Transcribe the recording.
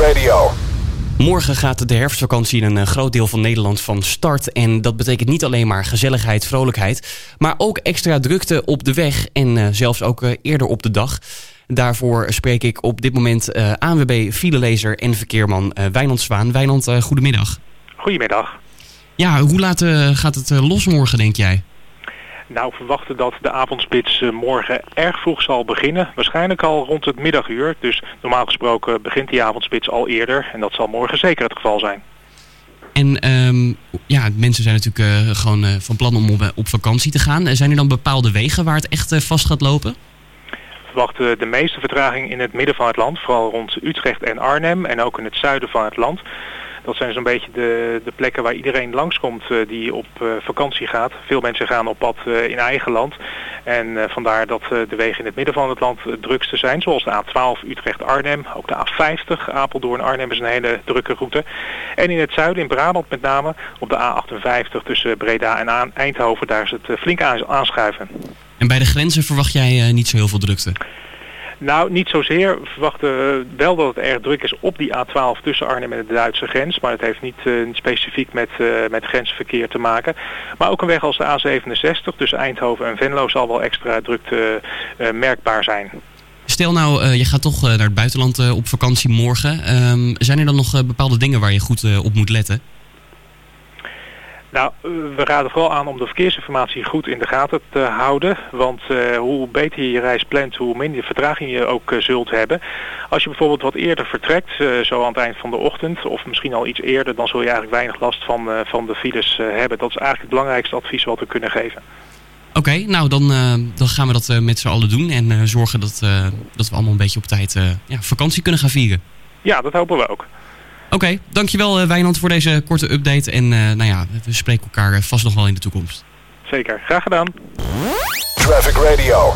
Radio. Morgen gaat de herfstvakantie in een eh, groot deel van Nederland van start. En dat betekent niet alleen maar gezelligheid, vrolijkheid, maar ook extra drukte op de weg en uh, zelfs ook uh, eerder op de dag. Daarvoor spreek ik op dit moment uh, ANWB filelezer en verkeerman Wijnand Zwaan. Wijnand, goedemiddag. Goedemiddag. Ja, hoe laat gaat het los morgen, denk jij? Nou, we verwachten dat de avondspits morgen erg vroeg zal beginnen. Waarschijnlijk al rond het middaguur. Dus normaal gesproken begint die avondspits al eerder. En dat zal morgen zeker het geval zijn. En um, ja, mensen zijn natuurlijk uh, gewoon uh, van plan om op, op, vakantie te gaan. Zijn er dan bepaalde wegen waar het echt uh, vast gaat lopen? We verwachten de meeste vertraging in het midden van het land. Vooral rond Utrecht en Arnhem. En ook in het zuiden van het land. Dat zijn zo'n beetje de, de plekken waar iedereen langskomt uh, die op uh, vakantie gaat. Veel mensen gaan op pad uh, in eigen land. En vandaar dat de wegen in het midden van het land het drukste zijn. Zoals de A12 Utrecht-Arnhem. Ook de A50 Apeldoorn-Arnhem is een hele drukke route. En in het zuiden, in Brabant met name, op de A58 tussen Breda en Eindhoven. Daar is het flink aanschuiven. En bij de grenzen verwacht jij niet zo heel veel drukte? Nou, niet zozeer. We verwachten wel dat het erg druk is op die A12 tussen Arnhem en de Duitse grens. Maar het heeft niet, niet specifiek met, uh, met grensverkeer te maken. Maar ook een weg als de A67 tussen Eindhoven en Venlo zal wel extra drukte merkbaar zijn. Stel nou, je gaat toch naar het buitenland op vakantie morgen. Um, zijn er dan nog bepaalde dingen waar je goed op moet letten? Nou, we raden vooral aan om de verkeersinformatie goed in de gaten te houden. Want uh, hoe beter je je reis plant, hoe minder vertraging je ook uh, zult hebben. Als je bijvoorbeeld wat eerder vertrekt, uh, zo aan het eind van de ochtend, of misschien al iets eerder, dan zul je eigenlijk weinig last van, van de files hebben. Dat is eigenlijk het belangrijkste advies wat we kunnen geven. Oké, okay, nou dan, dan gaan we dat met z'n allen doen en zorgen dat, dat we allemaal een beetje op tijd ja, vakantie kunnen gaan vieren. Ja, dat hopen we ook. Oké, okay, dankjewel uh, Wijnand voor deze korte update. En uh, nou ja, we spreken elkaar vast nog wel in de toekomst. Zeker, graag gedaan. Traffic Radio.